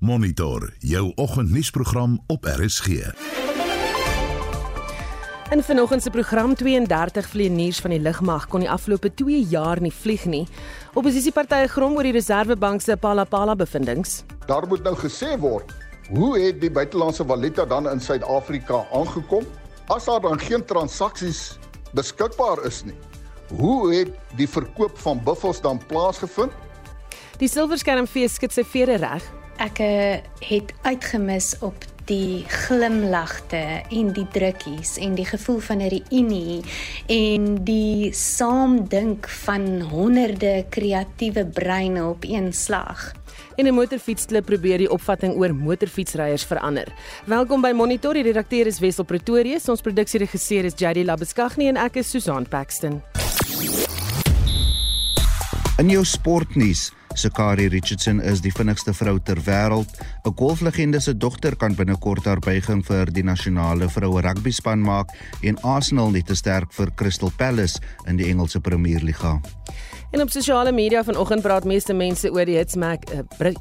Monitor jou oggendnuusprogram op RSG. In vanoggend se program 32 vlieëniers van die lugmag kon die afgelope 2 jaar nie vlieg nie. Opposisiepartye grom oor die Reserwebank se Palapala bevindinge. Daar moet nou gesê word, hoe het die buitelandse valuta dan in Suid-Afrika aangekom? As daar dan geen transaksies beskikbaar is nie, hoe het die verkoop van buffels dan plaasgevind? Die silverskermfees skit sy vere reg. Ek uh, het uitgemis op die glimlagte en die drukkies en die gevoel van 'n reunie en die saamdink van honderde kreatiewe breine op een slag. En 'n motorfietsklub probeer die opvatting oor motorfietsryers verander. Welkom by Monitor. Die redakteur is Wessel Pretorius. Ons produksieregisseur is JD Labuskaghni en ek is Susan Paxton. In jou sportnuus Sakari Richardson is die vinnigste vrou ter wêreld. 'n Golflegende se dogter kan binnekort haar buiging vir die nasionale vroue rugbyspan maak en Arsenal net te sterk vir Crystal Palace in die Engelse Premierliga. En op sosiale media vanoggend praat meeste mense oor die Hitsmac uh,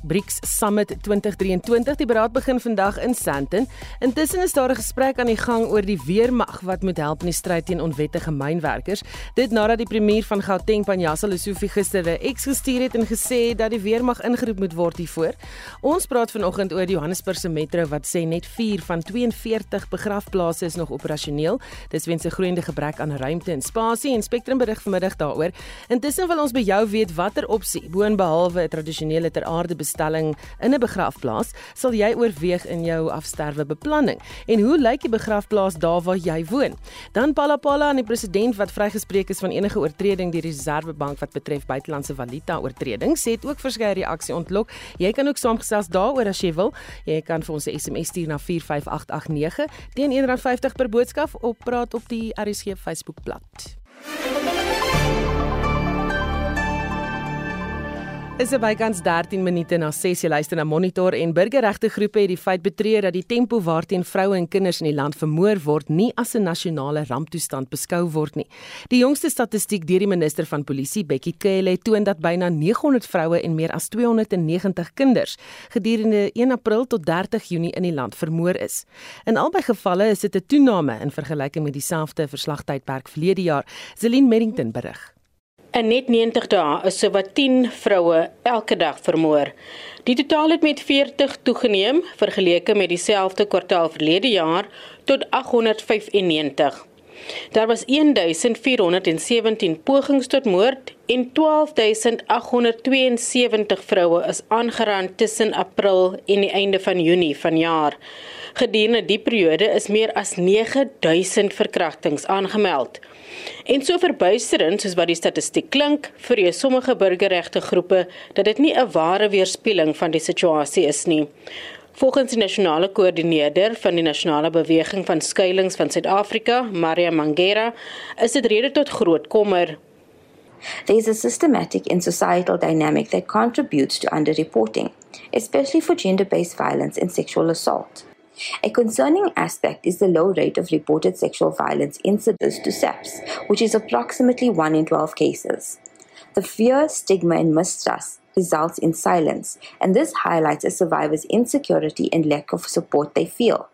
BRICS Summit 2023. Die beraad begin vandag in Sandton. Intussen is daar 'n gesprek aan die gang oor die weermag wat moet help in die stryd teen onwettige mynwerkers. Dit nadat die premier van Gauteng, Panjasa Lesufi gister 'n eks gestuur het en gesê het dat die weermag ingeroep moet word hiervoor. Ons praat vanoggend oor die Johannesburg se metro wat sê net 4 van 42 begrafplaase is nog operasioneel. Dis weens 'n groeiende gebrek aan ruimte en spasie en Spectrum berig vanmiddag daaroor. Intussen ons by jou weet watter opsie boonbehalwe 'n tradisionele ter aarde bestelling in 'n begrafplaas sal jy oorweeg in jou afsterwe beplanning en hoe lyk die begrafplaas daar waar jy woon? Dan Palapala aan die president wat vrygespreek is van enige oortreding deur die Reserwebank wat betref buitelandse valuta oortredings het ook verskeie reaksie ontlok. Jy kan ook saamgesels daaroor as jy wil. Jy kan vir ons 'n SMS stuur na 45889 teen R1.50 per boodskap op praat op die RSG Facebookblad. Is dit bykans 13 minute na 6 jy luister na Monitor en burgerregte groepe het die feit betreur dat die tempo waarteen vroue en kinders in die land vermoor word nie as 'n nasionale ramptoestand beskou word nie. Die jongste statistiek deur die minister van Polisie, Bekkie Cele, toon dat byna 900 vroue en meer as 290 kinders gedurende 1 April tot 30 Junie in die land vermoor is. In albei gevalle is dit 'n toename in vergelyking met dieselfde verslagtydperk verlede jaar. Zelin Merrington berig. In net 90 dae is sowat 10 vroue elke dag vermoor. Die totaal het met 40 toegeneem vergeleke met dieselfde kwartaal verlede jaar tot 895. Daar was 1417 pogings tot moord en 12872 vroue is aangeraan tussen April en die einde van Junie vanjaar. Gedurende die periode is meer as 9000 verkrachtings aangemeld. En so verbuisterend soos wat die statistiek klink, vrees sommige burgerregte groepe dat dit nie 'n ware weerspieëling van die situasie is nie. Volgens die nasionale koördineerder van die nasionale beweging van skuilings van Suid-Afrika, Maria Mangera, is dit rede tot groot kommer. There is a systematic and societal dynamic that contributes to underreporting, especially for gender based violence and sexual assault. A concerning aspect is the low rate of reported sexual violence incidents to SEPs, which is approximately 1 in 12 cases. The fear, stigma, and mistrust results in silence, and this highlights a survivor's insecurity and lack of support they feel.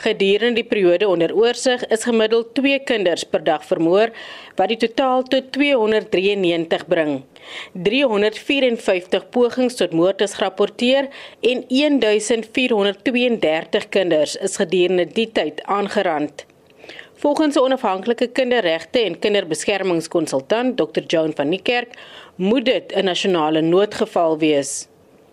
Gedurende die periode onder oorsig is gemiddeld 2 kinders per dag vermoor, wat die totaal tot 293 bring. 354 pogings tot moord is gerapporteer en 1432 kinders is gedurende die tyd aangerand. Volgens 'n onafhanklike kinderregte en kinderbeskermingskonsultant, Dr. Joan van Niekerk, moet dit 'n nasionale noodgeval wees.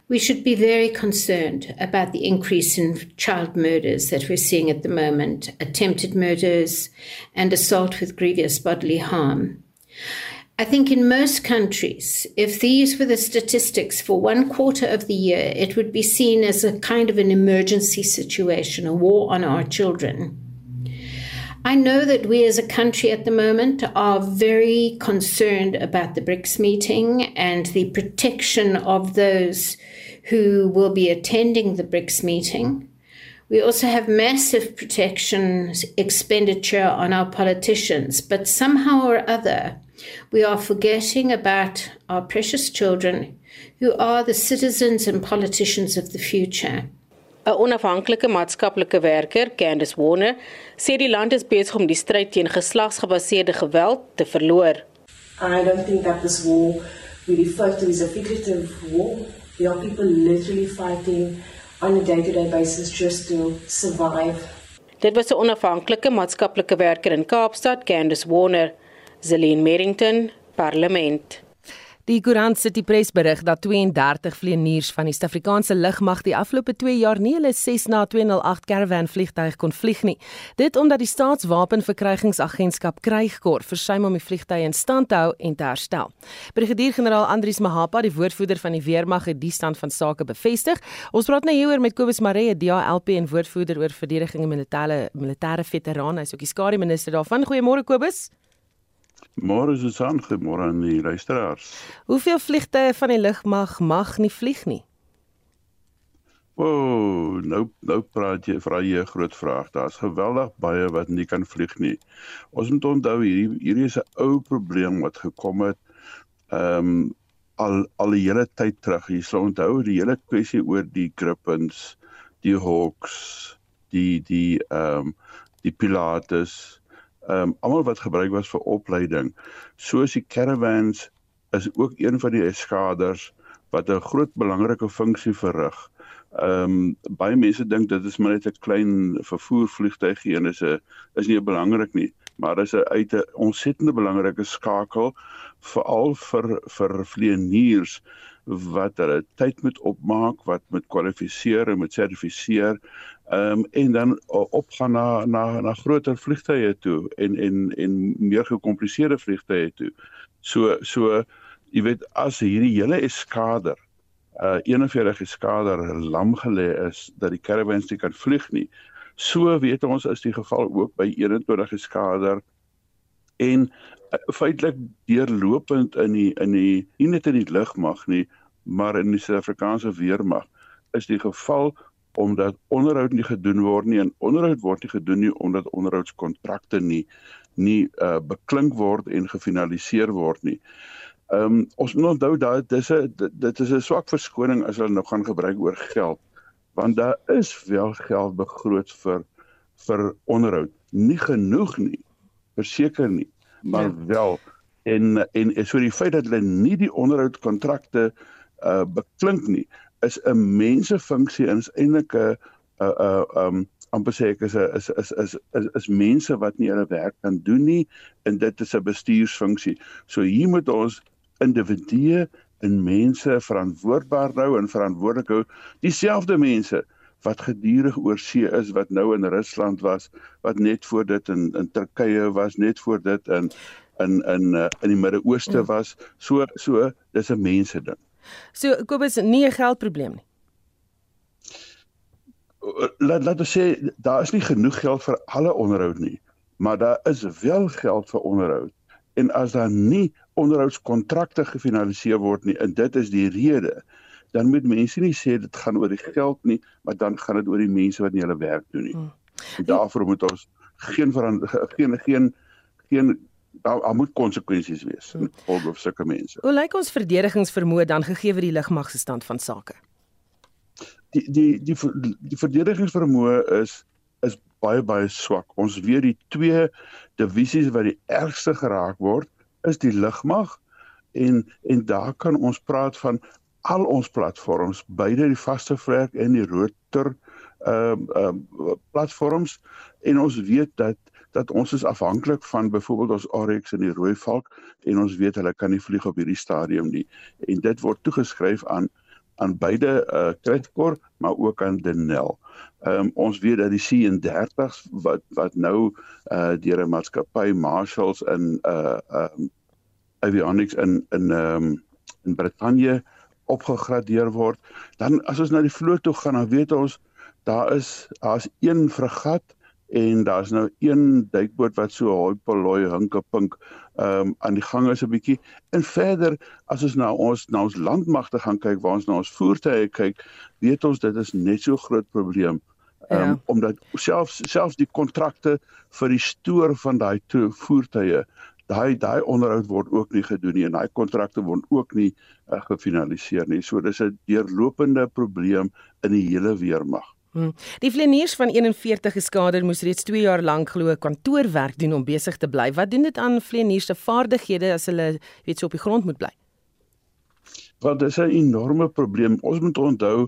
We should be very concerned about the increase in child murders that we're seeing at the moment, attempted murders and assault with grievous bodily harm. I think in most countries, if these were the statistics for one quarter of the year, it would be seen as a kind of an emergency situation, a war on our children. I know that we as a country at the moment are very concerned about the BRICS meeting and the protection of those who will be attending the BRICS meeting. We also have massive protection expenditure on our politicians, but somehow or other, we are forgetting about our precious children who are the citizens and politicians of the future. 'n Onafhanklike maatskaplike werker, Candice Warner, sê die land is besig om die stryd teen geslagsgebaseerde geweld te verloor. I don't think that this war we refer to as a figurative war. There are people literally fighting on a day-to-day basis just to survive. Dit was 'n onafhanklike maatskaplike werker in Kaapstad, Candice Warner, Zelene Merrington, Parlement. Die Koerant sit die pres berig dat 32 vlieëniers van die Suid-Afrikaanse lugmag die afgelope 2 jaar nie hulle Cessna 208 Caravan vliegtuig kon vlieg nie. Dit omdat die Staatswapenverkrygingsagentskap Krygkor versuim om die vliegtuie in stand te hou en te herstel. Brigadier-generaal Andrius Mahapa, die woordvoerder van die weermag, het die stand van sake bevestig. Ons praat nou hieroor met Kobus Maree, DALP en woordvoerder oor verdediging en militêre militêre veteraan. Hy's ook die skare minister daarvan. Goeiemôre Kobus. Môre is dit aan die luisteraars. Hoeveel vliegtye van die lugmag mag nie vlieg nie? Ooh, nou nou praat jy vra jy 'n groot vraag. Daar's geweldig baie wat nie kan vlieg nie. Ons moet onthou hierdie hierdie is 'n ou probleem wat gekom het ehm um, al al die hele tyd terug. Jy sal onthou die hele kwessie oor die Grippins, die Hawks, die die ehm um, die Pilatus ehm um, almal wat gebruik was vir opleiding. Soos die caravans is ook een van die eskaders wat 'n groot belangrike funksie verrig. Ehm um, baie mense dink dit is maar net 'n klein vervoervliegtuigie en is 'n is nie belangrik nie, maar is 'n uit 'n ontsettende belangrike skakel veral vir vir vlieëniers wat hulle tyd moet opmaak, wat moet kwalifiseer en moet sertifiseer ehm um, en dan opgaan na na na groter vliegtye toe en en en meer gekompliseerde vliegtye toe. So so jy weet as hierdie hele eskader uh 41 eskader lam gelê is dat die caravans nie kan vlieg nie. So weet ons is die geval ook by 21 eskader en uh, feitelik deurlopend in die in die nie net in die lugmag nie, maar in die Suid-Afrikaanse weermag is die geval omdat onderhoud nie gedoen word nie en onderhoud word nie gedoen nie omdat onderhoudskontrakte nie nie uh, beklink word en gefinaliseer word nie. Ehm um, ons moet onthou dat dis 'n dit is 'n swak verskoning as hulle nou gaan gebruik oor geld want daar is wel geld begroot vir vir onderhoud. Nie genoeg nie. Verseker nie, maar ja. wel en en so die feit dat hulle nie die onderhoudkontrakte uh beklink nie is 'n mensefunksie en is eintlik 'n 'n 'n um amper sê ek is 'n is is is is is mense wat nie hulle werk kan doen nie en dit is 'n bestuursfunksie. So hier moet ons individue en mense verantwoordbaar hou en verantwoordelik hou. Dieselfde mense wat gedurig oor see is wat nou in Rusland was, wat net voor dit in in Turkye was, net voor dit in in in uh, in die Midde-Ooste mm. was. So so dis 'n mense ding. So Kobus nie 'n geldprobleem nie. Laat laat ons sê daar is nie genoeg geld vir alle onderhoud nie, maar daar is wel geld vir onderhoud. En as daar nie onderhoudskontrakte gefinaliseer word nie, en dit is die rede, dan moet mense nie sê dit gaan oor die geld nie, maar dan gaan dit oor die mense wat nie hulle werk doen nie. Hmm. Daarvoor moet ons geen geen geen geen daar, daar moet konsekwensies wees in gevolg of sulke mense. Hoe lyk ons verdedigingsvermoë dan gegee word die lugmag se stand van sake? Die die die die verdedigingsvermoë is is baie baie swak. Ons weet die twee divisies wat die ergste geraak word is die lugmag en en daar kan ons praat van al ons platforms, beide die vaste vlek en die rotor ehm uh, ehm uh, platforms en ons weet dat dat ons is afhanklik van byvoorbeeld ons Arex en die rooi valk en ons weet hulle kan nie vlieg op hierdie stadium nie en dit word toegeskryf aan aan beide uh Kruitkor maar ook aan Denel. Ehm um, ons weet dat die C30s wat wat nou uh deur 'n maatskappy Marshalls in uh um avionics in in ehm um, in Brittanje opgegradeer word. Dan as ons na die vloot toe gaan, dan weet ons daar is daar's een fregat en daar's nou een duikboot wat so hoi poloi hinke pink ehm um, aan die gang is 'n bietjie en verder as ons nou ons na ons landmagte gaan kyk waar ons na ons voertuie kyk weet ons dit is net so groot probleem ehm um, ja. omdat selfs selfs die kontrakte vir die stoor van daai voertuie daai daai onderhoud word ook nie gedoen nie en daai kontrakte word ook nie uh, gefinaliseer nie. So dis 'n deurlopende probleem in die hele weermag. Hmm. Die vleniers van 41 geskader moes reeds 2 jaar lank glo kantoorwerk doen om besig te bly. Wat doen dit aan vleniers se vaardighede as hulle weet so op die grond moet bly? Want dit is 'n enorme probleem. Ons moet onthou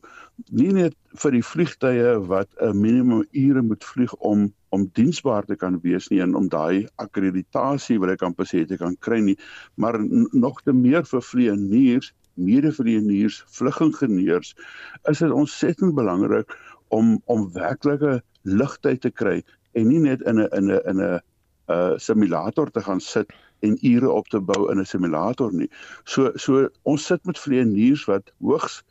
nie net vir die vliegtye wat 'n minimum ure moet vlieg om om diensbaar te kan wees nie en om daai akkreditasie wat ek amper sê te kan kry nie, maar nog te meer vir vlieëniers, medevlieëniers, vlugingenieurs is dit ontsettend belangrik om om werklike ligtyd te kry en nie net in 'n in 'n in 'n uh, simulator te gaan sit en ure op te bou in 'n simulator nie. So so ons sit met vlieëniers wat hoogs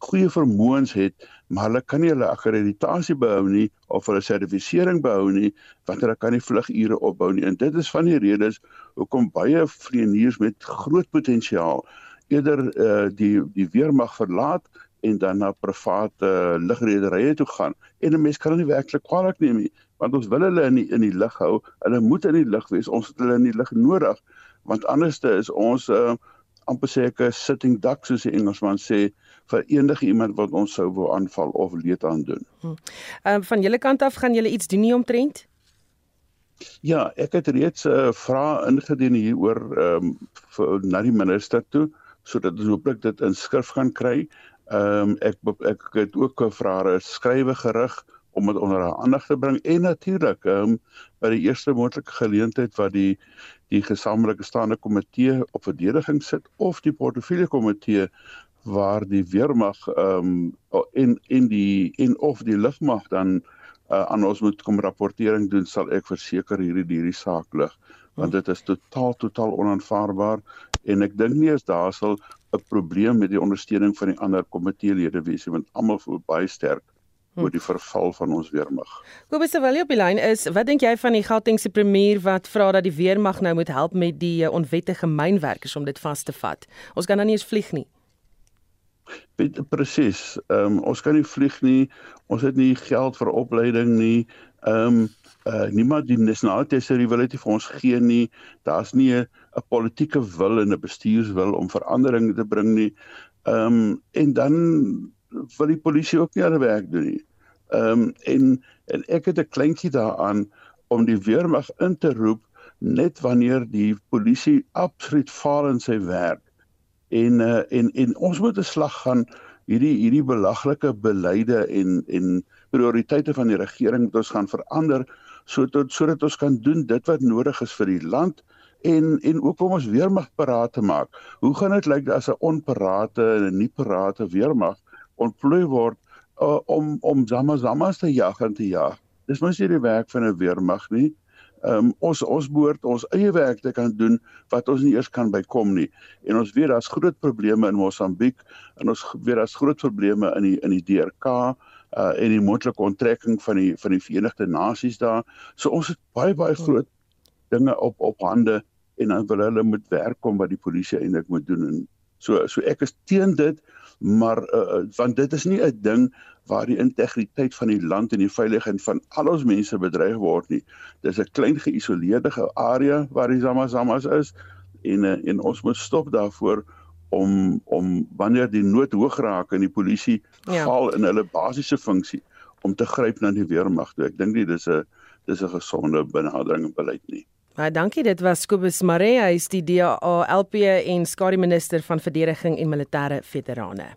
goeie vermoëns het, maar hulle kan nie hulle akkreditasie behou nie of hulle sertifisering behou nie want hulle kan nie vlugure opbou nie. En dit is van die redes hoekom baie vlieëniers met groot potensiaal eerder uh, die die weermag verlaat en dan na private uh, lugrederye toe gaan. En 'n mens kan hulle nie werklik kwaliek neem nie want ons wil hulle in die, in die lug hou. Hulle moet in die lug wees. Ons het hulle in die lug nodig want anderste is ons uh, amper sê ek 'n sitting duck soos die Engelsman sê vir enige iemand wat ons sou wou aanval of leed aan doen. Ehm um, van julle kant af gaan julle iets doen nie omtrent? Ja, ek het reeds 'n uh, vraag ingedien hieroor ehm um, na die minister toe sodat ons hooplik dit in skrif gaan kry. Ehm um, ek ek het ook 'n vrae skrywe gerig om dit onder haar aandag te bring en natuurlik um, by die eerste moontlike geleentheid wat die die gesamentlike staande komitee op verdediging sit of die portefeulje komitee waar die weermag um, en en die en of die lugmag dan uh, aan ons moet kom rapportering doen sal ek verseker hierdie hierdie saak lig want dit is totaal totaal onaanvaarbaar en ek dink nie as daar sal 'n probleem met die ondersteuning van die ander komiteelede wees want almal voel baie sterk Hm. oor die verval van ons weermag. Kobus terwyl jy op die lyn is, wat dink jy van die Gautengse premier wat vra dat die weermag nou moet help met die eh, onwettige mynwerkers om dit vas te vat? Ons kan dan nie eens vlieg nie. Presies. Ehm um, ons kan nie vlieg nie. Ons het nie geld vir opleiding nie. Ehm um, uh niemand die nasionale tesourier wil dit vir ons gee nie. Daar's nie 'n politieke wil en 'n bestuurswil om verandering te bring nie. Ehm um, en dan wil die polisie ook nie hulle werk doen nie. Ehm um, en en ek het 'n kleintjie daaraan om die weermag in te roep net wanneer die polisie absoluut faal in sy werk. En uh, en en ons moet 'n slag gaan hierdie hierdie belaglike beleide en en prioriteite van die regering moet ons gaan verander sodat sodat ons kan doen dit wat nodig is vir die land en en ook om ons weermag paraat te maak. Hoe gaan dit lyk as 'n onparate en 'n nie parate weermag ontplooi word uh, om om zama zamas te jag en te jag. Dis mos nie die werk van 'n weermag nie. Um, ons ons behoort ons eie werk te kan doen wat ons nie eers kan bykom nie. En ons weet daar's groot probleme in Mosambiek en ons weet daar's groot probleme in die in die DRK uh en die moontlike onttrekking van die van die Verenigde Nasies daar. So ons het baie baie groot dinge op op hande en dan wil hulle moet werk om wat die polisie eintlik moet doen en so so ek is teen dit maar uh, want dit is nie 'n ding waar die integriteit van die land en die veiligheid van al ons mense bedreig word nie. Dis 'n klein geïsoleerde area waar die Zamazamas is en uh, en ons moet stop daarvoor om om wanneer die nood hoog raak en die polisie ja. val in hulle basiese funksie om te gryp na die weermag. Ek dink nie dis 'n dis 'n gesonde benadering en beleid nie. Baie dankie. Dit was Kobus Maree, hy is die DA LP en skare minister van verdediging en militêre veterane.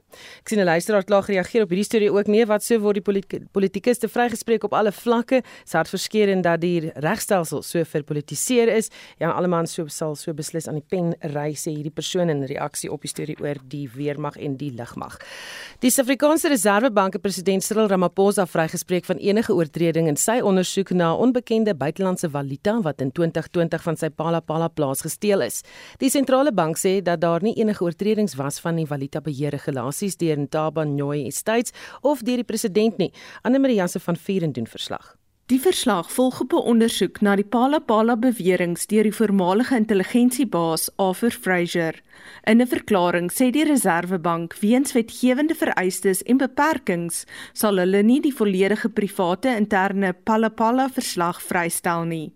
Ek sien 'n luisteraar klaar gereageer op hierdie storie ook nee, wat so word die politikus te vrygespreek op alle vlakke. Het verskeerend dat die regstelsel so verpolitiseer is. Jan Alleman so sal so beslis aan die pen ry sê hierdie persoon in reaksie op die storie oor die weermag en die lugmag. Die Suid-Afrikaanse Reserwebank president Cyril Ramaphosa vrygespreek van enige oortreding in sy ondersoek na onbekende buitelandse valuta wat in 20 2020 van sy Palapala plaas gesteel is. Die sentrale bank sê dat daar nie enige oortredings was van die valutabeheer regulasies deur Ntaba Nyoy Estates of deur die president nie. Anne Marie Janse van Vieren doen verslag. Die verslag volg op 'n ondersoek na die Palapala beweringe deur die voormalige intelligensiebaas Arthur Fraser. In 'n verklaring sê die Reserwebank weens wetgewende vereistes en beperkings sal hulle nie die volledige private interne Palapala verslag vrystel nie.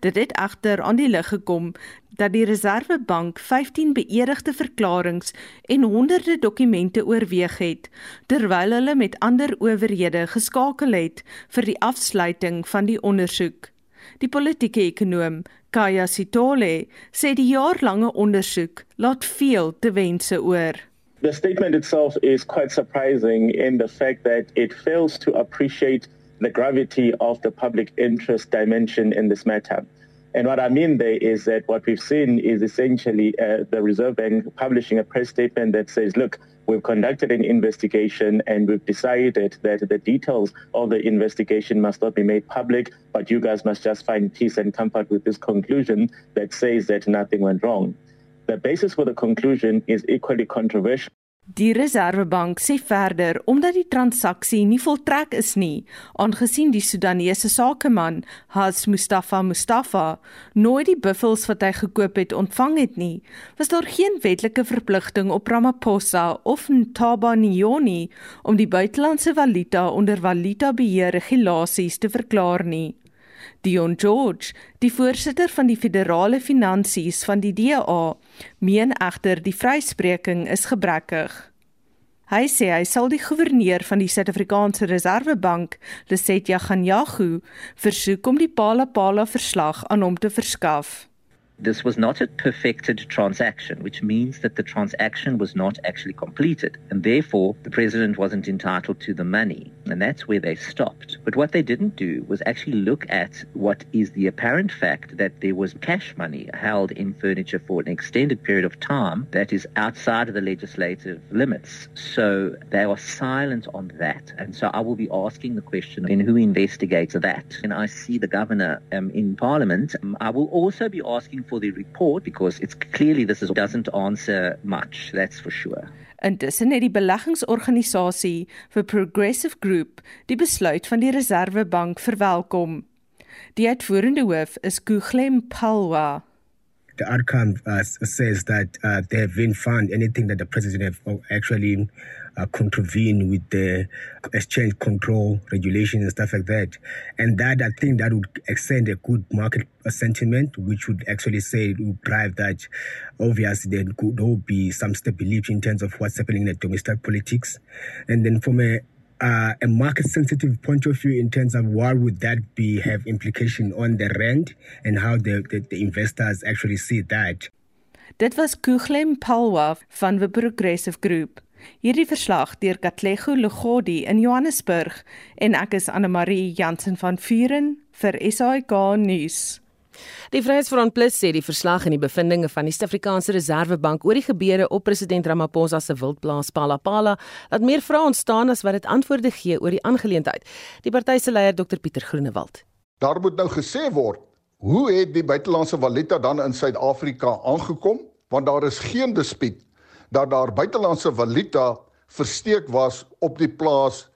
Dit het egter aan die lig gekom dat die Reserwebank 15 beëdigde verklaringe en honderde dokumente oorweeg het terwyl hulle met ander owerhede geskakel het vir die afsluiting van die ondersoek. Die politieke ekonom Kaya Sitole sê die jaarlange ondersoek laat veel te wense oor. The statement itself is quite surprising in the fact that it fails to appreciate the gravity of the public interest dimension in this matter. And what I mean there is that what we've seen is essentially uh, the Reserve Bank publishing a press statement that says, look, we've conducted an investigation and we've decided that the details of the investigation must not be made public, but you guys must just find peace and comfort with this conclusion that says that nothing went wrong. The basis for the conclusion is equally controversial. Die Reserwebank sê verder omdat die transaksie nie voltrek is nie, aangesien die Sudanese sakeman Has Mustafa Mustafa nooit die buffels wat hy gekoop het ontvang het nie, was daar geen wetlike verpligting op Ramaphosa of Ntaba Nyoni om die buitelandse valuta onder valuta beheer regulasies te verklaar nie. Dion George, die voorsitter van die federale finansies van die DA, meen egter die vryspreking is gebrekkig. Hy sê hy sal die goewerneur van die Suid-Afrikaanse Reserwebank, Lesetja Ganyagu, versoek om die Palapala verslag aan hom te verskaf. This was not a perfected transaction, which means that the transaction was not actually completed. And therefore, the president wasn't entitled to the money. And that's where they stopped. But what they didn't do was actually look at what is the apparent fact that there was cash money held in furniture for an extended period of time that is outside of the legislative limits. So they are silent on that. And so I will be asking the question in who investigates that. And I see the governor um, in parliament. Um, I will also be asking for the report because it's clearly this is, doesn't answer much, that's for sure. Intussen het die beleggingsorganisasie vir Progressive Group die besluit van die Reserwebank verwelkom. Die uitvoerende hoof is Kuglem Palwa. The outcome uh, says that uh, they have been found anything that the president have actually uh, contravene with the exchange control regulation and stuff like that. And that, I think, that would extend a good market sentiment, which would actually say, it would drive that obviously there could all be some stability in terms of what's happening in the domestic politics. And then from a uh, a market sensitive point of view in terms of what would that be have implication on the rent and how the, the, the investors actually see that. Dit was Kuglem Palwa van the Progressive Group. Hierdie verslag deur Katlego Lugodi in Johannesburg en ek is Anne Marie Jansen van Vuren vir SAK nuus. Die Vryheidsfront Plus sê die verslag en die bevindinge van die Suid-Afrikaanse Reserwebank oor die gebeure op president Ramaphosa se wildplaas Palapala laat meer vrae ontstaan as wat dit antwoorde gee oor die aangeleentheid. Die party se leier Dr Pieter Groenewald. Daar moet nou gesê word, hoe het die buitelandse valuta dan in Suid-Afrika aangekom? Want daar is geen dispuut dat daar buitelandse valuta versteek was op die plaas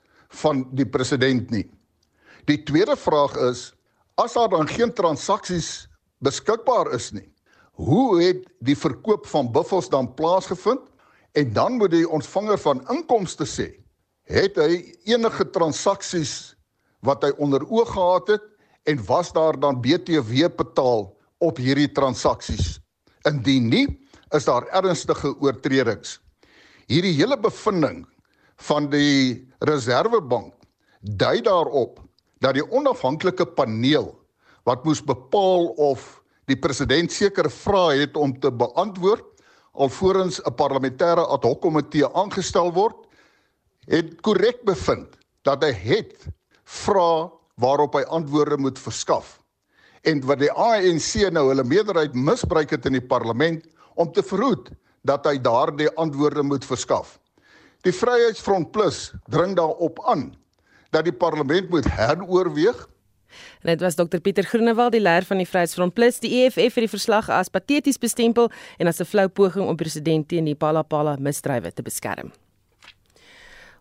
van die president nie. Die tweede vraag is as daar dan geen transaksies beskikbaar is nie, hoe het die verkoop van buffels dan plaasgevind? En dan moet die ontvanger van inkomste sê, het hy enige transaksies wat hy onder oog gehad het en was daar dan BTW betaal op hierdie transaksies? Indien nie, is daar ernstige oortredings. Hierdie hele bevinding van die Reserwebank dui daarop dat die onafhanklike paneel wat moes bepaal of die president sekere vrae het om te beantwoord alvorens 'n parlementêre ad hoc komitee aangestel word, het korrek bevind dat hy het vrae waarop hy antwoorde moet verskaf. En wat die ANC nou hulle meerderheid misbruik het in die parlement om te verhoed dat hy daardie antwoorde moet verskaf. Die Vryheidsfront Plus dring daarop aan dat die parlement moet heroorweeg En dit was Dr Pieter Groenewald, die leier van die Vryheidsfront Plus, die EFF het die verslag as pateties bestempel en as 'n flou poging om president teen die Palapala misdrywe te beskerm.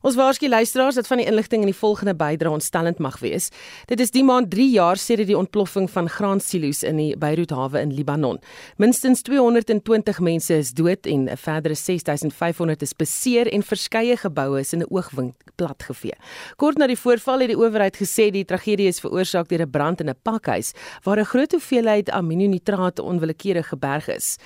Ons waarsku luisteraars dat van die inligting in die volgende bydrae ontstellend mag wees. Dit is die maand 3 jaar sedert die ontploffing van graansilo's in die Beirut hawe in Libanon. Minstens 220 mense is dood en 'n verdere 6500 is beseer en verskeie geboue is in 'n oogwink platgevee. Kort na die voorval het die owerheid gesê die tragedie is veroorsaak deur 'n brand in 'n pakhuis waar 'n groot hoeveelheid amoniumnitraat onwillekeurig geberg is.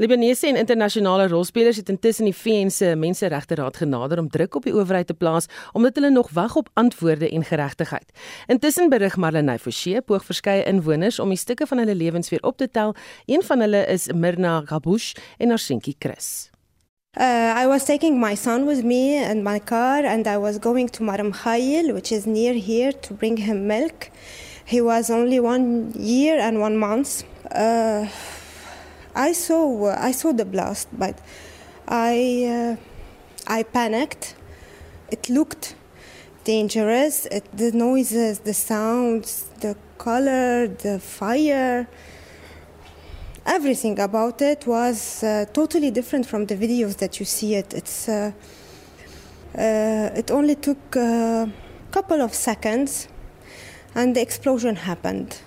Libanese en internasionale rolspelers het intussen die VN se Menseregte Raad genader om druk op die owerheid te plaas omdat hulle nog wag op antwoorde en geregtigheid. Intussen berig Marlenae Forsie poog verskeie inwoners om die stukke van hulle lewens weer op te tel. Een van hulle is Mirna Gabush en haar seentjie Chris. Uh, I was taking my son with me in my car and I was going to Maram Khail, which is near here, to bring him milk. He was only one year and one month. Uh, I saw uh, I saw the blast, but I uh, I panicked. It looked dangerous. It, the noises, the sounds, the color, the fire, everything about it was uh, totally different from the videos that you see it. It's uh, uh, it only took a couple of seconds, and the explosion happened.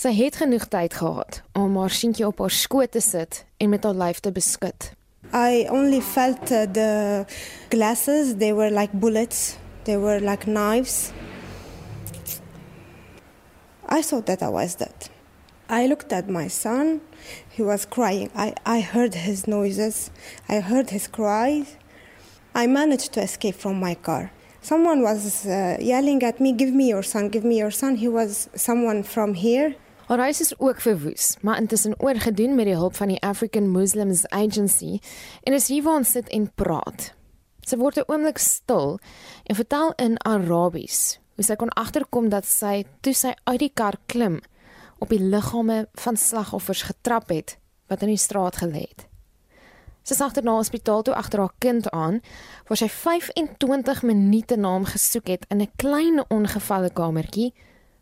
Sy het genoeg tyd gehad om haar seentjie op haar skoot te sit en met haar lyf te beskud. I only felt uh, the glasses, they were like bullets, they were like knives. I thought that I was dead. I looked at my son, he was crying. I, I heard his noises, I heard his cries. I managed to escape from my car. Someone was uh, yelling at me, Give me your son, give me your son. He was someone from here. Haar huis is ook verwoes, maar intussen oorgedoen met die hulp van die African Muslims Agency en is hier waar ons sit en praat. Sy word 'n oomblik stil en vertel in Arabies hoe sy kon agterkom dat sy toe sy uit die kar klim op die liggame van slagoffers getrap het wat in die straat gelê het. Sy is agter na hospitaal toe agter haar kind aan waar sy 25 minute na hom gesoek het in 'n klein ongevalle kamertjie,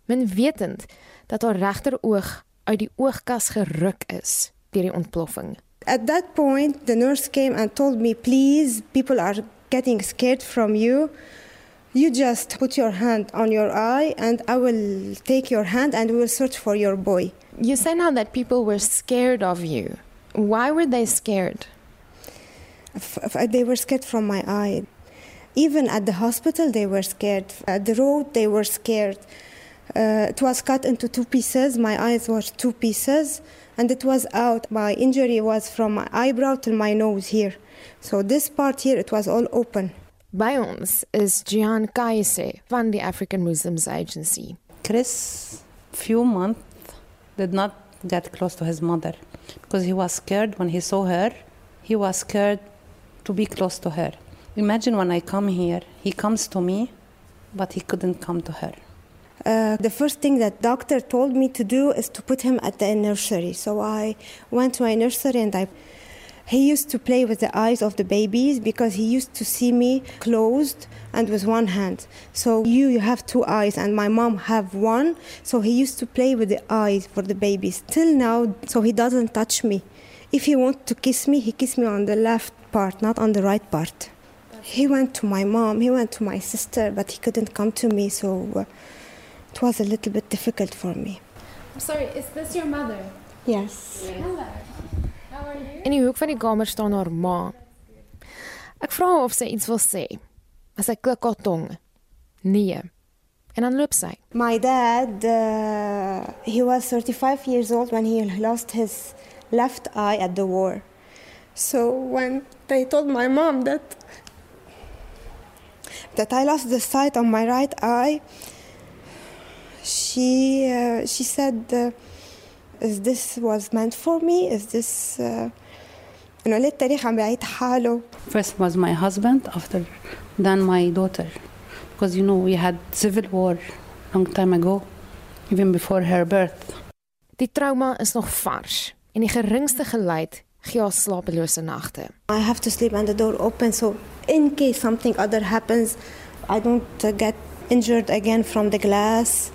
min wetend dat haar regteroog uit die oogkas geruk is deur die ontploffing. At that point, the nurse came and told me, Please, people are getting scared from you. You just put your hand on your eye, and I will take your hand and we will search for your boy. You say now that people were scared of you. Why were they scared? They were scared from my eye. Even at the hospital, they were scared. At the road, they were scared. Uh, it was cut into two pieces. My eyes were two pieces, and it was out. My injury was from my eyebrow to my nose here. So this part here, it was all open. By ons is Gian Kaise van the African Muslims Agency. Chris, few months, did not get close to his mother because he was scared when he saw her. He was scared to be close to her. Imagine when I come here, he comes to me, but he couldn't come to her. Uh, the first thing that doctor told me to do is to put him at the nursery. So I went to a nursery and I. He used to play with the eyes of the babies because he used to see me closed and with one hand. So you, you have two eyes and my mom have one. So he used to play with the eyes for the babies. Till now, so he doesn't touch me. If he wants to kiss me, he kiss me on the left part, not on the right part. He went to my mom, he went to my sister, but he couldn't come to me. So. Uh, it was a little bit difficult for me. I'm sorry, is this your mother? Yes. Hello. How are you? In die hoek van die kamer staan haar ma. Ek vra haar of sy iets wil sê. Maar sy klik haar tong. Nee. En dan loop sy. My dad, uh, he was 35 years old when he lost his left eye at the war. So when they told my mom that that I lost the sight on my right eye, she uh, she said, uh, "Is this was meant for me? Is this?" Uh, إنه ليه التاريخ عم بيعيد حاله First was my husband, after then my daughter, because you know we had civil war long time ago, even before her birth. Die trauma is nog vars en die geringste geluid gee haar slapelose nagte. I have to sleep and the door open so in case something other happens I don't uh, get injured again from the glass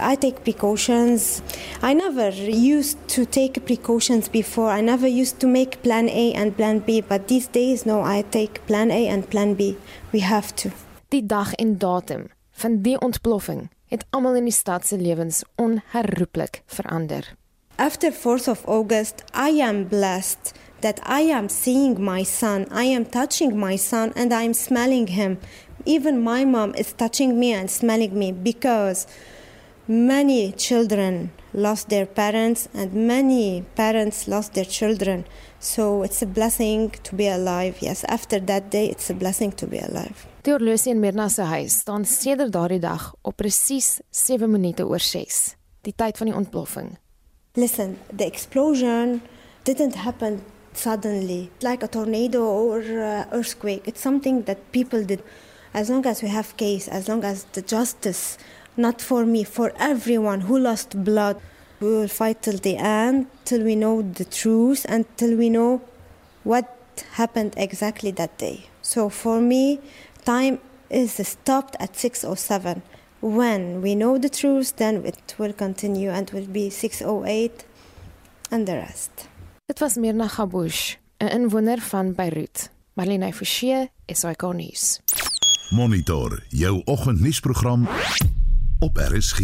I take precautions. I never used to take precautions before. I never used to make plan A and plan B, but these days no, I take plan A and plan B. We have to. Die dag en datum van die ontploffing het almal in die stad se lewens onherroepelik verander. After 4th of August, I am blessed that I am seeing my son, I am touching my son and I am smelling him. Even my mom is touching me and smelling me because many children lost their parents and many parents lost their children. So it's a blessing to be alive. Yes, after that day it's a blessing to be alive. Die horlosie in Mirna se huis staan sedert daardie dag op presies 7 minute oor 6, die tyd van die ontploffing. Listen, the explosion didn't happen suddenly, like a tornado or uh, earthquake. It's something that people did. As long as we have case, as long as the justice, not for me, for everyone who lost blood, we will fight till the end, till we know the truth, and till we know what happened exactly that day. So for me, time is stopped at 6:07. When we know the truth, then it will continue and will be 6:08 and the rest. Dit was Mirna Gabush, 'n inwoner van Beirut. Marlene Forsie, SAK nuus. Monitor jou oggendnuusprogram op RSG.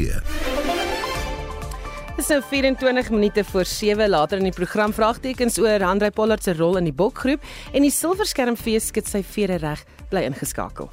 Dis nou 24 minute voor 7 later in die program vraagtekens oor Handrey Pollard se rol in die bokgroep en die silverskermfees skit sy vere reg bly ingeskakel.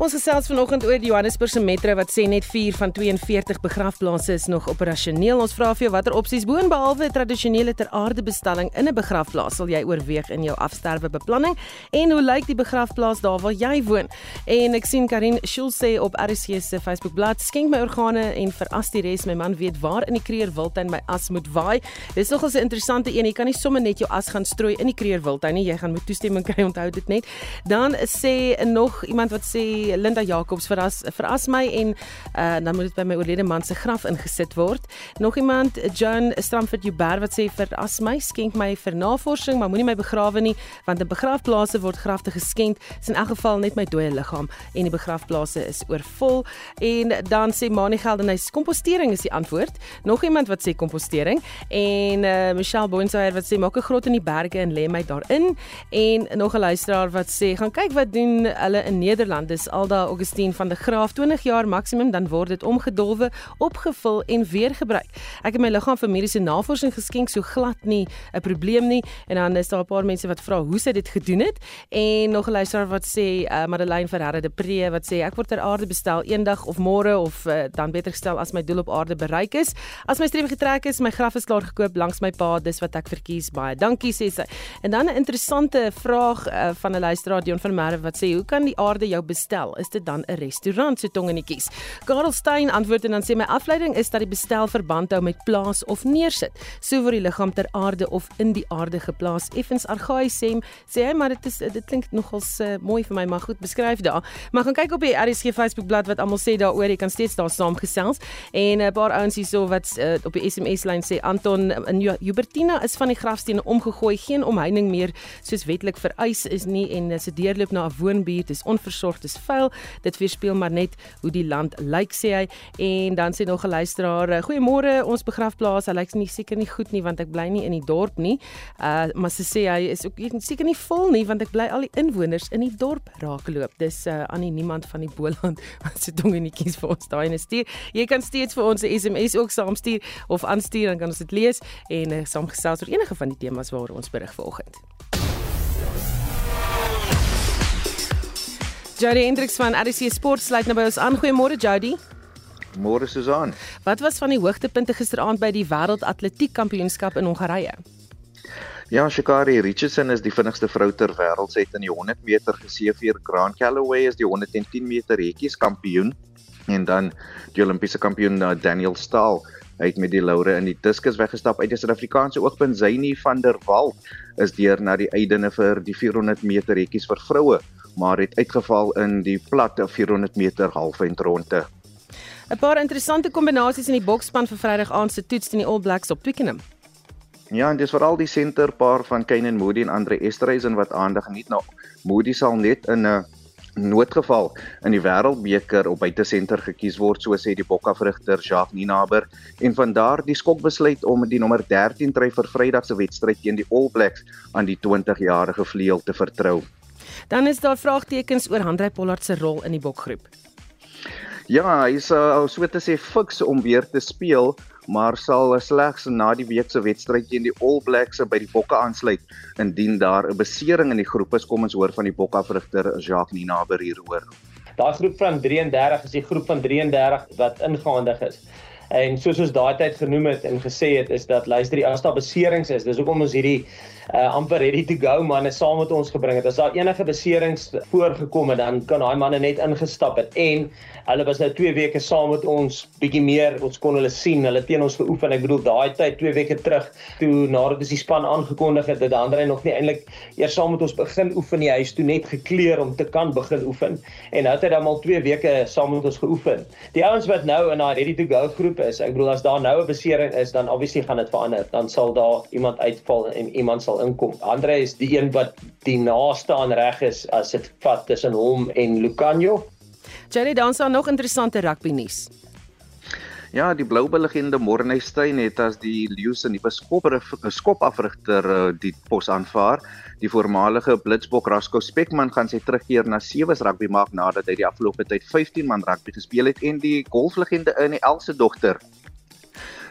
Ons gesels vanoggend oor die Johannesburgse metro wat sê net 4 van 42 begrafplaase is nog operasioneel. Ons vra vir jou watter opsies boonbehalwe tradisionele ter aarde bestelling in 'n begrafplaas sal jy oorweeg in jou afsterwebeplanning en hoe lyk die begrafplaas daar waar jy woon? En ek sien Karin Schulz sê op RC se Facebookblad skenk my organe en veras die res my man weet waar in die Kreer Wildtuin my as moet waai. Dis nogals 'n interessante een. Jy kan nie sommer net jou as gaan strooi in die Kreer Wildtuin nie. Jy gaan moet toestemming kry, onthou dit net. Dan sê nog iemand wat sê Linda Jacobs veras veras my en uh, dan moet dit by my oorlede man se graf ingesit word. Nog iemand John Stramford Juber wat sê veras my skenk my vir navorsing, maar moenie my begrawe nie want in begrafplase word grafte geskenk. Dis in elk geval net my dooie liggaam en die begrafplase is oorvol. En dan sê Mani Geldenhuys kompostering is die antwoord. Nog iemand wat sê kompostering en uh, Michelle Boonsaier wat sê maak 'n grot in die berge en lê my daarin en nog 'n luisteraar wat sê gaan kyk wat doen hulle in Nederland. Dis Alda Augustine van der Graaf 20 jaar maksimum dan word dit omgedolwe, opgevul en weer gebruik. Ek het my liggaam vir mediese navorsing geskenk so glad nie 'n probleem nie en dan is daar 'n paar mense wat vra hoe sy dit gedoen het en nog 'n luisteraar wat sê uh, Madeleine Ferreira de Pre wat sê ek word ter aarde bestel eendag of môre of uh, dan beter gestel as my doel op aarde bereik is. As my strewe getrek is, my graf is klaar gekoop langs my pa, dis wat ek verkies. Baie dankie sê sy. En dan 'n interessante vraag uh, van 'n luisteraar Dion van Merwe wat sê hoe kan die aarde jou bestel? Is dit dan 'n restaurant so tongenetjies? Karel Stein antwoord en dan sê my afleiding is dat die bestel verband hou met plaas of neersit. So word die liggaam ter aarde of in die aarde geplaas. Effens argaïs sê, sê hy maar dit is dit klink nogals uh, mooi vir my, maar goed beskryf daar. Maar gaan kyk op die RSG Facebook bladsy wat almal sê daaroor, jy kan steeds daar saamgesels. En 'n paar ouens hierso wat uh, op die SMS lyn sê Anton in Hubertina is van die grafstene omgegooi, geen omheining meer soos wetlik vereis is nie en se deurloop na 'n woonbuurt is onversorgd, is vuil. Dit weerspieël maar net hoe die land lyk sê hy. En dan sê nog 'n luisteraar, "Goeiemôre, ons begrafplaas, hy lyk nie seker nie goed nie want ek bly nie in die dorp nie." Uh maar sy sê hy is ook seker nie vol nie want ek bly al die inwoners in die dorp raakloop. Dis uh aan die niemand van die Boland wat se dongenetjies vir ons daai stuur. Jy kan steeds vir ons 'n SMS ook saamstuur of aanstuur dan kan ons dit lees en uh, saamgesels oor enige van die temas waaroor ons berig vanoggend. Jody Hendriks van RC Sport sluit nou by ons aan. Goeiemôre Jody. Môre Susan. Wat was van die hoogtepunte gisteraand by die Wêreld Atletiek Kampioenskap in Hongarye? Ja, Shikari Richardson is die vinnigste vrou ter wêreld. Sy het in die 100 meter geseëvier. Grant Calloway is die 110 meter hekkies kampioen en dan die Olimpiese kampioen uh, Daniel Staal het met die laure in die diskus weggestap uit die Suid-Afrikaanse oogpunt Zyni van der Walt is deur na die eidene vir die 400 meter hekkies vir vroue maar het uitgeval in die platte 400 meter halfeindronde. 'n Paar interessante kombinasies in die boksspan vir Vrydag aand se toets teen die All Blacks op Twickenham. Ja, en dis veral die senterpaar van Kane en Moody en Andre Esterhuizen wat aandag geniet. Nou, Moody sal net in 'n noodgeval in die Wêreldbeker op buitesenter gekies word, so sê die Bokka-vrugter Jacques Ninaber en van daar die skokbesluit om die nommer 13 try vir Vrydag se wedstryd teen die All Blacks aan die 20-jarige vleuel te vertrou. Dan is daar vraagtekens oor Handrey Pollard se rol in die Bokgroep. Ja, hy is uh, so te sê fiks om weer te speel, maar sal slegs na die week se wedstryd teen die All Blacks by die Bokke aansluit indien daar 'n besering in die groep is. Kom ons hoor van die Bokke vrugter Jacques Ninaber hieroor. Daai groep van 33 is die groep van 33 wat ingehandig is. En soos ons daai tyd genoem het en gesê het is dat luister die as daar beserings is, dis hoekom ons hierdie uh, amper ready to go manne saam met ons gebring het. As daar enige beserings voorgekom het, dan kan daai manne net ingestap het en hulle was nou 2 weke saam met ons, bietjie meer, ons kon hulle sien, hulle teen ons geoefen. Ek bedoel daai tyd 2 weke terug toe nadat ons die span aangekondig het, het Andre nog nie eintlik eers saam met ons begin oefen nie. Hy is toe net gekleer om te kan begin oefen en nou het hy dan al 2 weke saam met ons geoefen. Die ouens wat nou in daai ready to go groep is, ek bedoel as daar nou 'n besering is, dan obviously gaan dit verander. Dan sal daar iemand uitval en iemand sal inkom. Andre is die een wat die naaste aan reg is as dit vat tussen hom en Lucanio. Jerry, dan sal nog interessante rugby nuus. Ja, die Bloubulle legende Morney Steyn het as die Lions in die skopafrigter eh, die pos aanvaar. Die voormalige Blitsbok Rasco Spekman gaan sy terugkeer na sewees rugby maak nadat hy die afgelope tyd 15 man rugby gespeel het en die golflegende in die Else dogter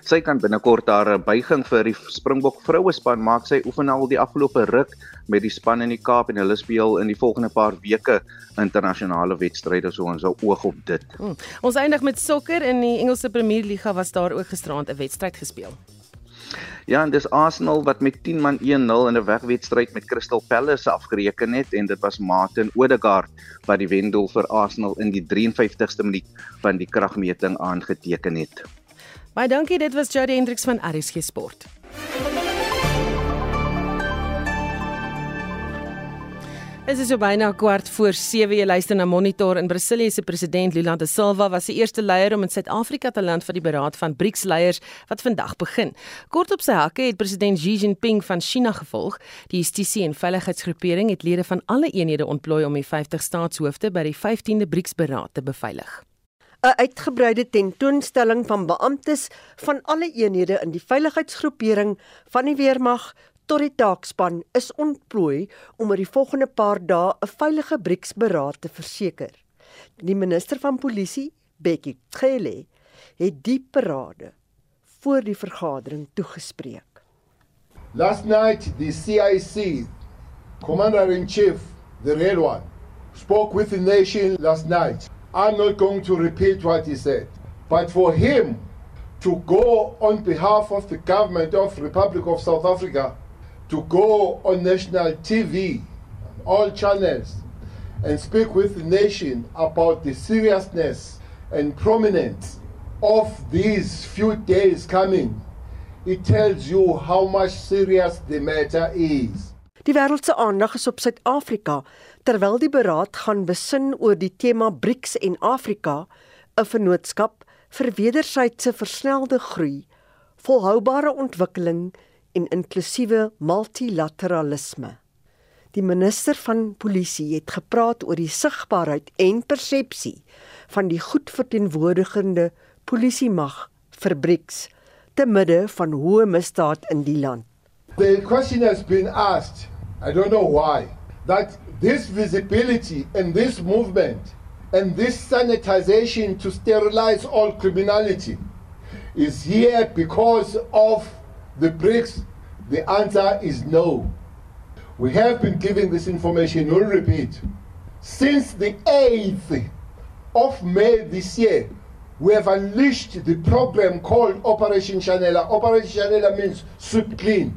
Sy kan binnekort haar buiging vir die Springbok vroue span maak. Sy oefen al die afgelope ruk met die span in die Kaap en hulle speel in die volgende paar weke internasionale wedstryde so ons hou oog op dit. Hmm. Ons eindig met sokker in die Engelse Premier Liga was daar ook gisterand 'n wedstryd gespeel. Ja, en dis Arsenal wat met 10 man 1-0 in 'n wegwedstryd met Crystal Palace afgereken het en dit was Martin Odegaard wat die wendoel vir Arsenal in die 53ste minuut van die kragmeting aangeteken het. Baie dankie, dit was Jody Hendriks van RSG Sport. Dit is so byna kwart voor 7 jy luister na Monitor in Brasilië se president Lula da Silva was die eerste leier om in Suid-Afrika te land vir die beraad van BRICS leiers wat vandag begin. Kort op sy hakke het president Xi Jinping van China gevolg. Die justisie en veiligheidsgroepering het lede van alle eenhede ontplooi om die 50 staatshoofde by die 15de BRICS beraad te beveilig. 'n uitgebreide tentoonstelling van beamptes van alle eenhede in die veiligheidsgroepering van die weermag tot die taakspan is ontplooi om oor die volgende paar dae 'n veilige BRICS-beraad te verseker. Die minister van polisie, Bekkie Cele, het die parade voor die vergadering toegespreek. Last night the CIC commander in chief, the red one, spoke with the nation last night. I'm not going to repeat what he said. But for him to go on behalf of the government of Republic of South Africa, to go on national TV, all channels, and speak with the nation about the seriousness and prominence of these few days coming, it tells you how much serious the matter is. Die wêreld se aandag is op Suid-Afrika terwyl die beraad gaan besin oor die tema BRICS en Afrika, 'n vennootskap vir wederwysige versnelde groei, volhoubare ontwikkeling en inklusiewe multilateralisme. Die minister van polisie het gepraat oor die sigbaarheid en persepsie van die goed verteenwoordigende polisiemag vir BRICS te midde van hoë misdaad in die land. The question has been asked, I don't know why, that this visibility and this movement and this sanitization to sterilize all criminality is here because of the BRICS? The answer is no. We have been giving this information, we'll repeat. Since the 8th of May this year, we have unleashed the program called Operation Chanela. Operation Chanela means sweep clean.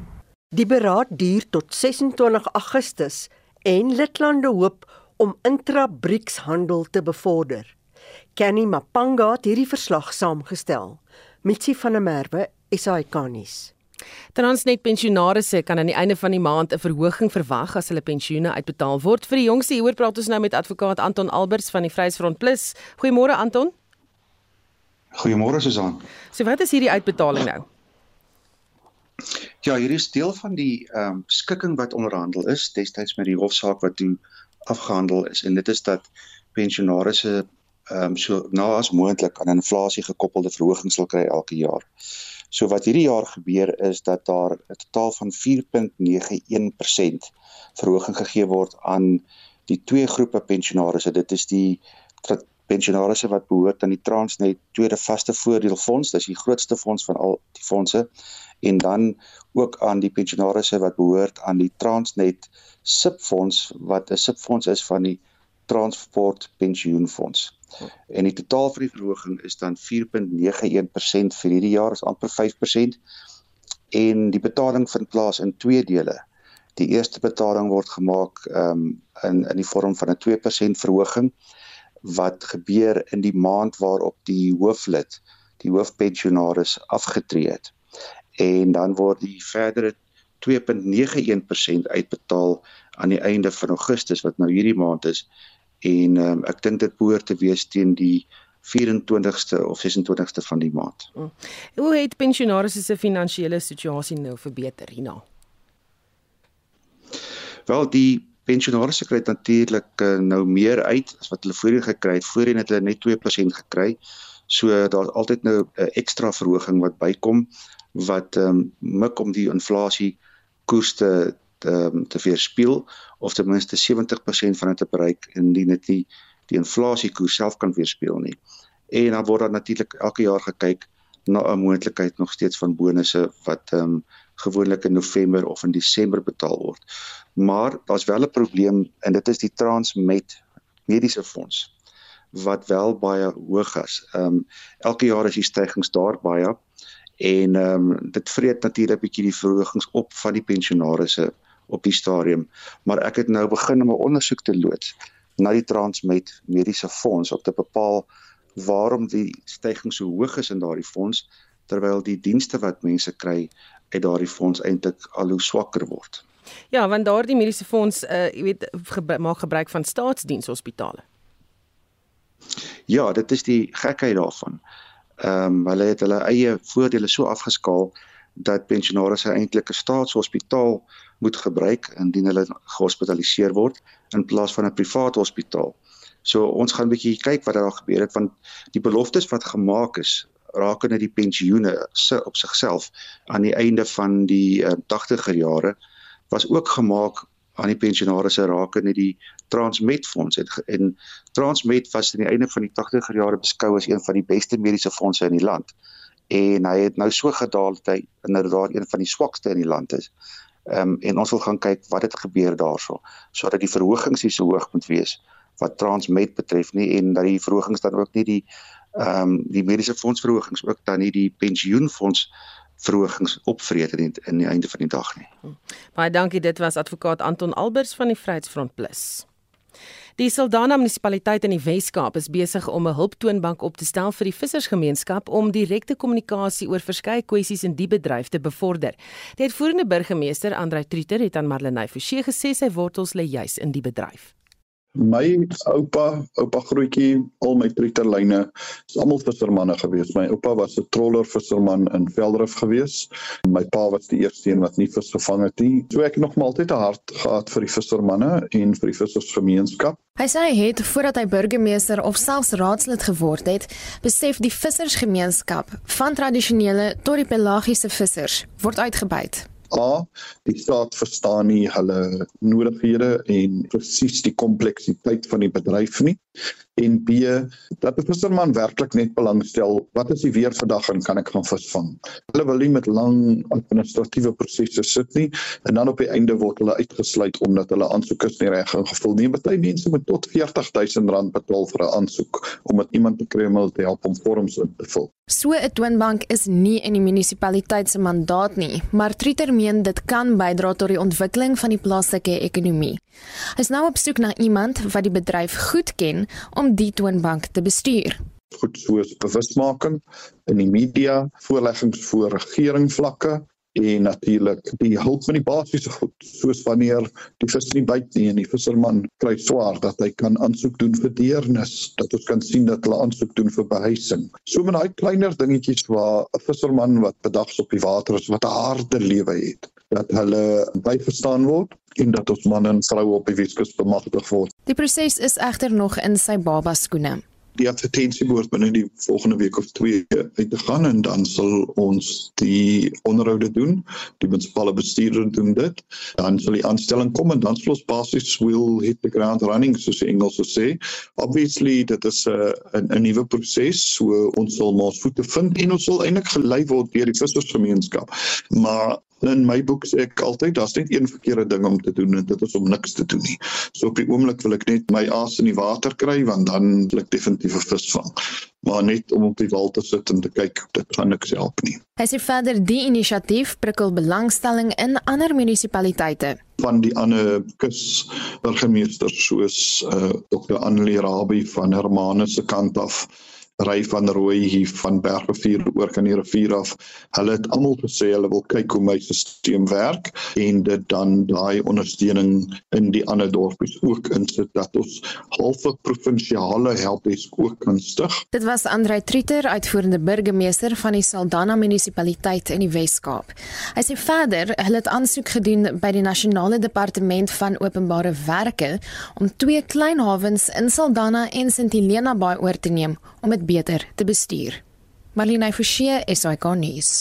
Die beraad duur tot 26 Augustus en lidlande hoop om intra-BRICS handel te bevorder. Kenny Mapanga het hierdie verslag saamgestel. Mitsi van der Merwe, SAK-nuus. Transnet pensionaarsse kan aan die einde van die maand 'n verhoging verwag as hulle pensioene uitbetaal word. Vir die jongste hier praat ons nou met advokaat Anton Alberts van die Vryheidsfront Plus. Goeiemôre Anton. Goeiemôre Susan. So wat is hierdie uitbetaling nou? Ja, hier is deel van die ehm um, skikking wat onderhandel is destyds met die hofsaak wat toe afgehandel is en dit is dat pensionaarsse ehm um, so na as moontlik aan inflasie gekoppelde verhogings sal kry elke jaar. So wat hierdie jaar gebeur is dat daar 'n totaal van 4.91% verhoging gegee word aan die twee groepe pensionaarsse. Dit is die pensionaarsse wat behoort aan die Transnet Tweede Vaste Voordeel Fonds, dis die grootste fonds van al die fondse en dan ook aan die pensionaarsse wat behoort aan die Transnet Subfonds wat 'n subfonds is van die Transport Pensioenfonds. En die totaal vir die verhoging is dan 4.91% vir hierdie jaar, is amper 5%. En die betaling vind plaas in twee dele. Die eerste betaling word gemaak um, in in die vorm van 'n 2% verhoging wat gebeur in die maand waarop die hooflid, die hoofpensionaris afgetree het. En dan word die verdere 2.91% uitbetaal aan die einde van Augustus wat nou hierdie maand is en um, ek dink dit behoort te wees teen die 24ste of 26ste van die maand. Mm. Hoe het pensionaars se finansiële situasie nou verbeter hierna? Wel die pensionaars kry natuurlik uh, nou meer uit as wat hulle voorheen gekry het. Voorheen het hulle net 2% gekry. So daar's altyd nou 'n uh, ekstra verhoging wat bykom wat ehm um, mik om die inflasie koers te te, um, te weerspieël of ten minste 70% van dit te bereik indien dit nie die inflasiekoers self kan weerspieël nie. En dan word daar natuurlik elke jaar gekyk na 'n moontlikheid nog steeds van bonusse wat ehm um, gewoonlik in November of in Desember betaal word. Maar daar's wel 'n probleem en dit is die Transmet mediese fonds wat wel baie hoog is. Ehm um, elke jaar is die stygings daar baie en ehm um, dit vreet natuurlik bietjie die verhogings op van die pensionaarsse op die stadium, maar ek het nou begin om 'n ondersoek te loods na die Transmet mediese fonds om te bepaal waarom die stygings so hoog is in daardie fonds terwyl die dienste wat mense kry uit daardie fonds eintlik al hoe swakker word. Ja, want daardie mediese fonds, uh, jy weet, gebruik, maak gebruik van staatsdienshospitale. Ja, dit is die gekheid daarvan. Ehm um, hulle het hulle eie voordele so afgeskaal dat pensionaars eintlik 'n staatshospitaal moet gebruik indien hulle gehospitaliseer word in plaas van 'n privaat hospitaal. So ons gaan 'n bietjie kyk wat daar gebeur het want die beloftes wat gemaak is rakende die pensioene se op sigself aan die einde van die uh, eh, 80er jare was ook gemaak aan die pensionaars rakende die Transmet fonds en, en Transmet was aan die einde van die 80er jare beskou as een van die beste mediese fondse in die land en hy het nou so gedaal dat hy inderdaad een van die swakste in die land is. Ehm um, en ons wil gaan kyk wat het gebeur daarso sodat die verhogings nie so hoog moet wees wat Transmet betref nie en dat die verhogings dan ook nie die ehm um, die mediese fondsverhogings ook dan nie die pensioenfonds verhogings opvreet in die, in die einde van die dag nie. Baie dankie dit was advokaat Anton Albers van die Vryheidsfront Plus. Die Saldanha munisipaliteit in die Wes-Kaap is besig om 'n hulptoonbank op te stel vir die vissersgemeenskap om direkte kommunikasie oor verskeie kwessies in die bedryf te bevorder. Die uitvoerende burgemeester, Andrei Trieter, het aan Marlenae Forsie gesê sy wortels lê juis in die bedryf. My oupa, oupa grootjie, al my treiterlyne, is almal vissermanne gewees. My oupa was 'n troller visserman in Veldrif gewees. My pa was die eerste een wat nie vis gevang het nie. So ek het nog maar altyd 'n hart gehad vir die vissermanne en vir die vissersgemeenskap. Hy sê hy het voordat hy burgemeester of selfs raadslid geword het, besef die vissersgemeenskap van tradisionele tot die pelagiese vissers word uitgebuit. A die staat verstaan nie hulle nodighede en presies die kompleksiteit van die bedryf nie en B dat die visserman werklik net belangstel wat is die weer vandag en kan ek gaan visvang. Hulle wil nie met lang administratiewe prosesse sit nie en dan op die einde word hulle uitgesluit omdat hulle aansoeke nie reg ingevul nie. Party mense moet tot R40000 betaal vir 'n aansoek om met iemand te kry om hulle te help om vorms in te vul. So 'n toonbank is nie in die munisipaliteit se mandaat nie, maar Trieter meen dit kan bydra tot die ontwikkeling van die plaaslike ekonomie. Hy is nou op soek na iemand wat die bedryf goed ken om die toonbank te bestuur. Goed soos bewusmaking in die media, voorleggings voor regeringsvlakke en natuurlik die hulp met die basiese goed soos wanneer die vis nie byt nie en die visserman kry swaar dat hy kan aansoek doen vir deernis dat ons kan sien dat hulle aansoek doen vir behuising so met daai kleiner dingetjies waar 'n visserman wat bedags op die water is wat 'n harde lewe het dat hulle byverstaan word en dat ons manne en vroue op die Weskus bemagtig word. Die proses is egter nog in sy baba skoene die advertensie behoort binne die volgende week of twee uit te gaan en dan sal ons die onderhoude doen. Die munisipale bestuurder doen dit. Dan sal die aanstelling kom en dan sal ons basies will hit the ground running soos die Engelse sê. Obviously dit is 'n 'n 'n nuwe proses, so ons sal maar voete vind en ons sal eintlik gelei word deur die vissersgemeenskap. Maar in my boek sê ek altyd daar's net een verkeerde ding om te doen en dit is om niks te doen nie. So op die oomblik wil ek net my aas in die water kry want dan wil ek definitief 'n vis vang. Maar net om op die wal te sit en te kyk, dit gaan niks help nie. Hy sê verder die inisiatief prikkel belangstelling in ander munisipaliteite van die ander kus burgemeesters soos uh, eh, Dr. Annelie Rabie van Hermanus se kant af ry van Rooi hier van Bergrivier oor kan die rivier af. Hulle het almal gesê hulle wil kyk hoe my stelsel werk en dit dan daai ondersteuning in die ander dorpies ook insit dat ons halfe provinsiale helpdesk ook kan stig. Dit was Andrei Trieter, uitvoerende burgemeester van die Saldanha munisipaliteit in die Wes-Kaap. Hy sê verder, hulle het aansoek gedoen by die nasionale departement van openbare werke om twee klein hawens in Saldanha en St Helena Bay oor te neem om dit beter te bestuur. Marlene Forsie, SAK nuus.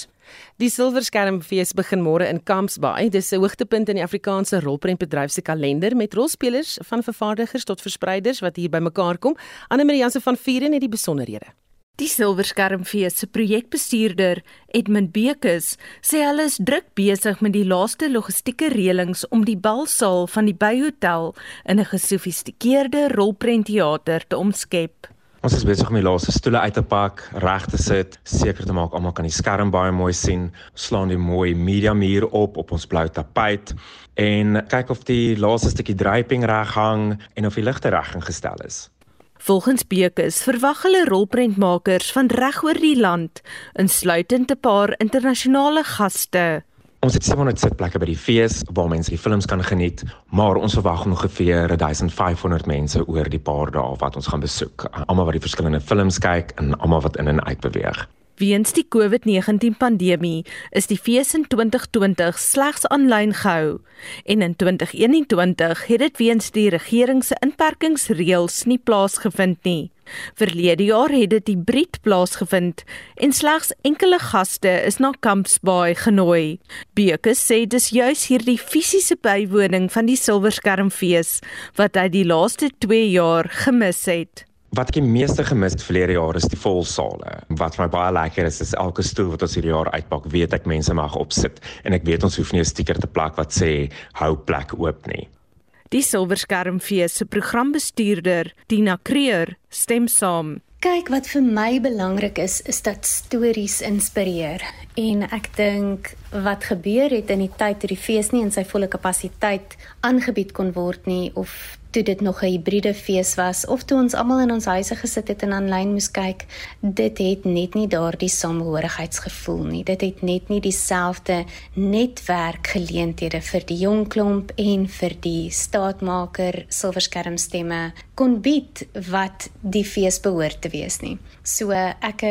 Die Silverskermfees begin môre in Kampsbaai. Dis 'n hoogtepunt in die Afrikaanse rolprentbedryf se kalender met rolspelers van vervaardigers tot verspreiders wat hier bymekaar kom. Anne Marie Jansen van Vieren het die besonderhede. Die Silverskermfees se projekbestuurder, Edmund Bekes, sê hulle is druk besig met die laaste logistieke reëlings om die balsaal van die Byhotel in 'n gesofistikeerde rolprentteater te omskep. Ons is besig om die laaste stoele uit te pak, reg te sit, seker te maak almal kan die skerm baie mooi sien. Slaan die mooi media muur op op ons blou tapuit en kyk of die laaste stukkie draping reg hang en of die ligte reg ingestel is. Volgens Bekes verwag hulle rolprentmakers van reg oor die land, insluitend 'n paar internasionale gaste. Ons het 700 sitplekke by die fees waar mense die films kan geniet, maar ons verwag ongeveer 1500 mense oor die paar dae wat ons gaan besoek. Almal wat die verskillende films kyk en almal wat in en uit beweeg. Weens die COVID-19 pandemie is die fees in 2020 slegs aanlyn gehou en in 2021 het dit weens die regering se inperkingsreëls nie plaasgevind nie. Verlede jaar het dit hybrid plaasgevind en slegs enkele gaste is na Kampsbaai genooi. Beke sê dis juis hierdie fisiese bywoning van die Silverskermfees wat hy die laaste 2 jaar gemis het. Wat ek die meeste gemis het verlede jaar is die volsale. Wat vir my baie lekker is is elke stoel wat ons hierdie jaar uitpak, weet ek mense mag opsit en ek weet ons hoef nie 'n stiker te plak wat sê hou plek oop nie. Die Silverskermfees se programbestuurder, Tina Creer, stem saam. Kyk, wat vir my belangrik is, is dat stories inspireer. En ek dink wat gebeur het in die tyd toe die fees nie in sy volle kapasiteit aangebied kon word nie of toe dit nog 'n hibriede fees was of toe ons almal in ons huise gesit het en aanlyn moes kyk, dit het net nie daardie samehorigheidsgevoel nie. Dit het net nie dieselfde netwerkgeleenthede vir die jong klomp en vir die staatmaker silverskermstemme kon bied wat die fees behoort te wees nie. So ek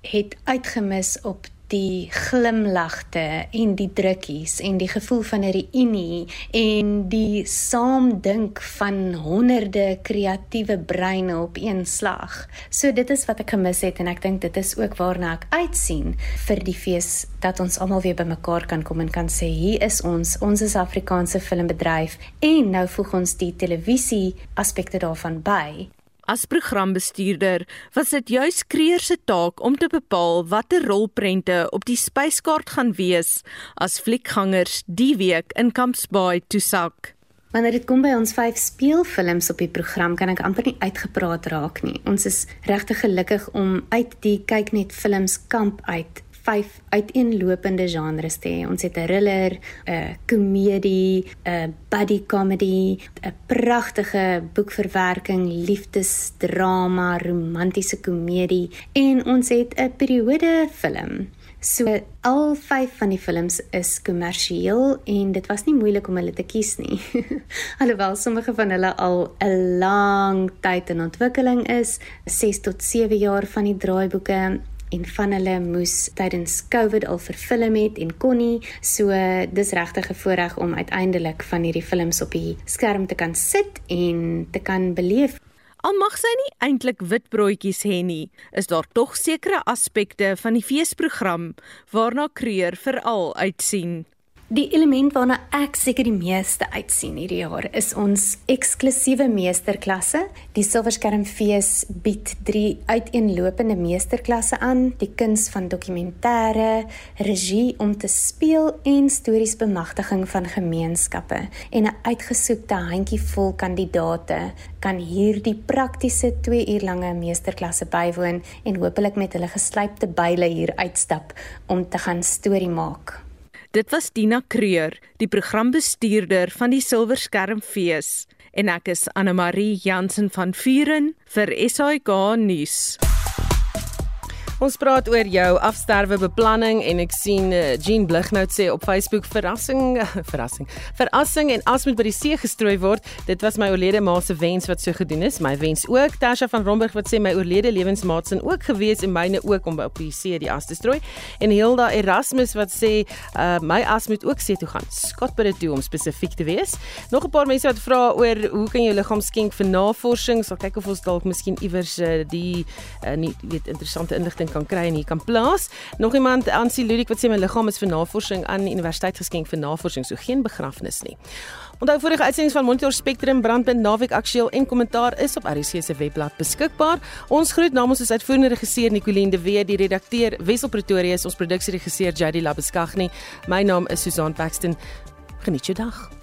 het uitgemis op die glimlagte en die drukkies en die gevoel van 'n reunie en die saamdink van honderde kreatiewe breine op een slag. So dit is wat ek gemis het en ek dink dit is ook waarna ek uitsien vir die fees dat ons almal weer bymekaar kan kom en kan sê hier is ons, ons is Afrikaanse filmbedryf en nou voeg ons die televisie aspekte daarvan by. As programbestuurder was dit juis Kreer se taak om te bepaal watter rolprente op die spyskaart gaan wees as fliekgangers die week in Kampsbaai toesak. Wanneer dit kom by ons vyf speelfilms op die program, kan ek amper nie uitgepraat raak nie. Ons is regtig gelukkig om uit die kyk net films kamp uit vyf uiteenlopende genres te hê. Ons het 'n thriller, 'n komedie, 'n buddy comedy, 'n pragtige boekverwerking, liefdesdrama, romantiese komedie en ons het 'n periode film. So al 5 van die films is kommersieel en dit was nie moeilik om hulle te kies nie. Alhoewel sommige van hulle al 'n lang tyd in ontwikkeling is, 6 tot 7 jaar van die draaiboeke en van hulle moes tydens COVID al verfilm het en kon nie. So dis regtig 'n voorreg om uiteindelik van hierdie films op die skerm te kan sit en te kan beleef. Al mag sy nie eintlik wit broodjies hê nie, is daar tog sekere aspekte van die feesprogram waarna Kreur veral uitsien. Die element waarna ek seker die meeste uitsien hierdie jaar is ons eksklusiewe meesterklasse. Die Silverskermfees bied drie uiteenlopende meesterklasse aan: die kuns van dokumentêre, regie om te speel en stories bemagtiging van gemeenskappe. En 'n uitgesoekte handjievol kandidate kan hierdie praktiese 2 uur lange meesterklasse bywoon en hopelik met hulle geslypte byle hier uitstap om te gaan storie maak. Dit was Dina Kreur, die programbestuurder van die Silverskermfees, en ek is Anne Marie Jansen van Vuren vir SAK nuus. Ons praat oor jou afsterwe beplanning en ek sien uh, Jean Blighnout sê op Facebook verrassing verrassing. Verrassing en as moet by die see gestrooi word. Dit was my oorlede ma se wens wat so gedoen is. My wens ook. Tasha van Romburg wat sê my oorlede lewensmaat sin ook gewees en myne ook om op die see die as te strooi. En Hilda Erasmus wat sê uh, my as moet ook see toe gaan. Skat by dit toe om spesifiek te wees. Nog 'n paar mense wat vra oor hoe kan jy liggaam skenk vir navorsing? Sal kyk of ons dalk miskien iewers uh, die uh, nie weet interessante inligting kan kry en hier kan plaas. Nog iemand Ansie Ludik wat sê my liggaam is vir navorsing aan die universiteit geskenk vir navorsing, so geen begrafnis nie. Onthou vorige uitsendings van Monitor Spectrum brandpunt naweek aktueel en kommentaar is op RC se webblad beskikbaar. Ons groet namens ons uitvoerende regisseur Nicoline de Wet, die redakteur Wessel Pretorius, ons produksieregisseur Jady Labeskagni. My naam is Susan Paxton. Geniet jou dag.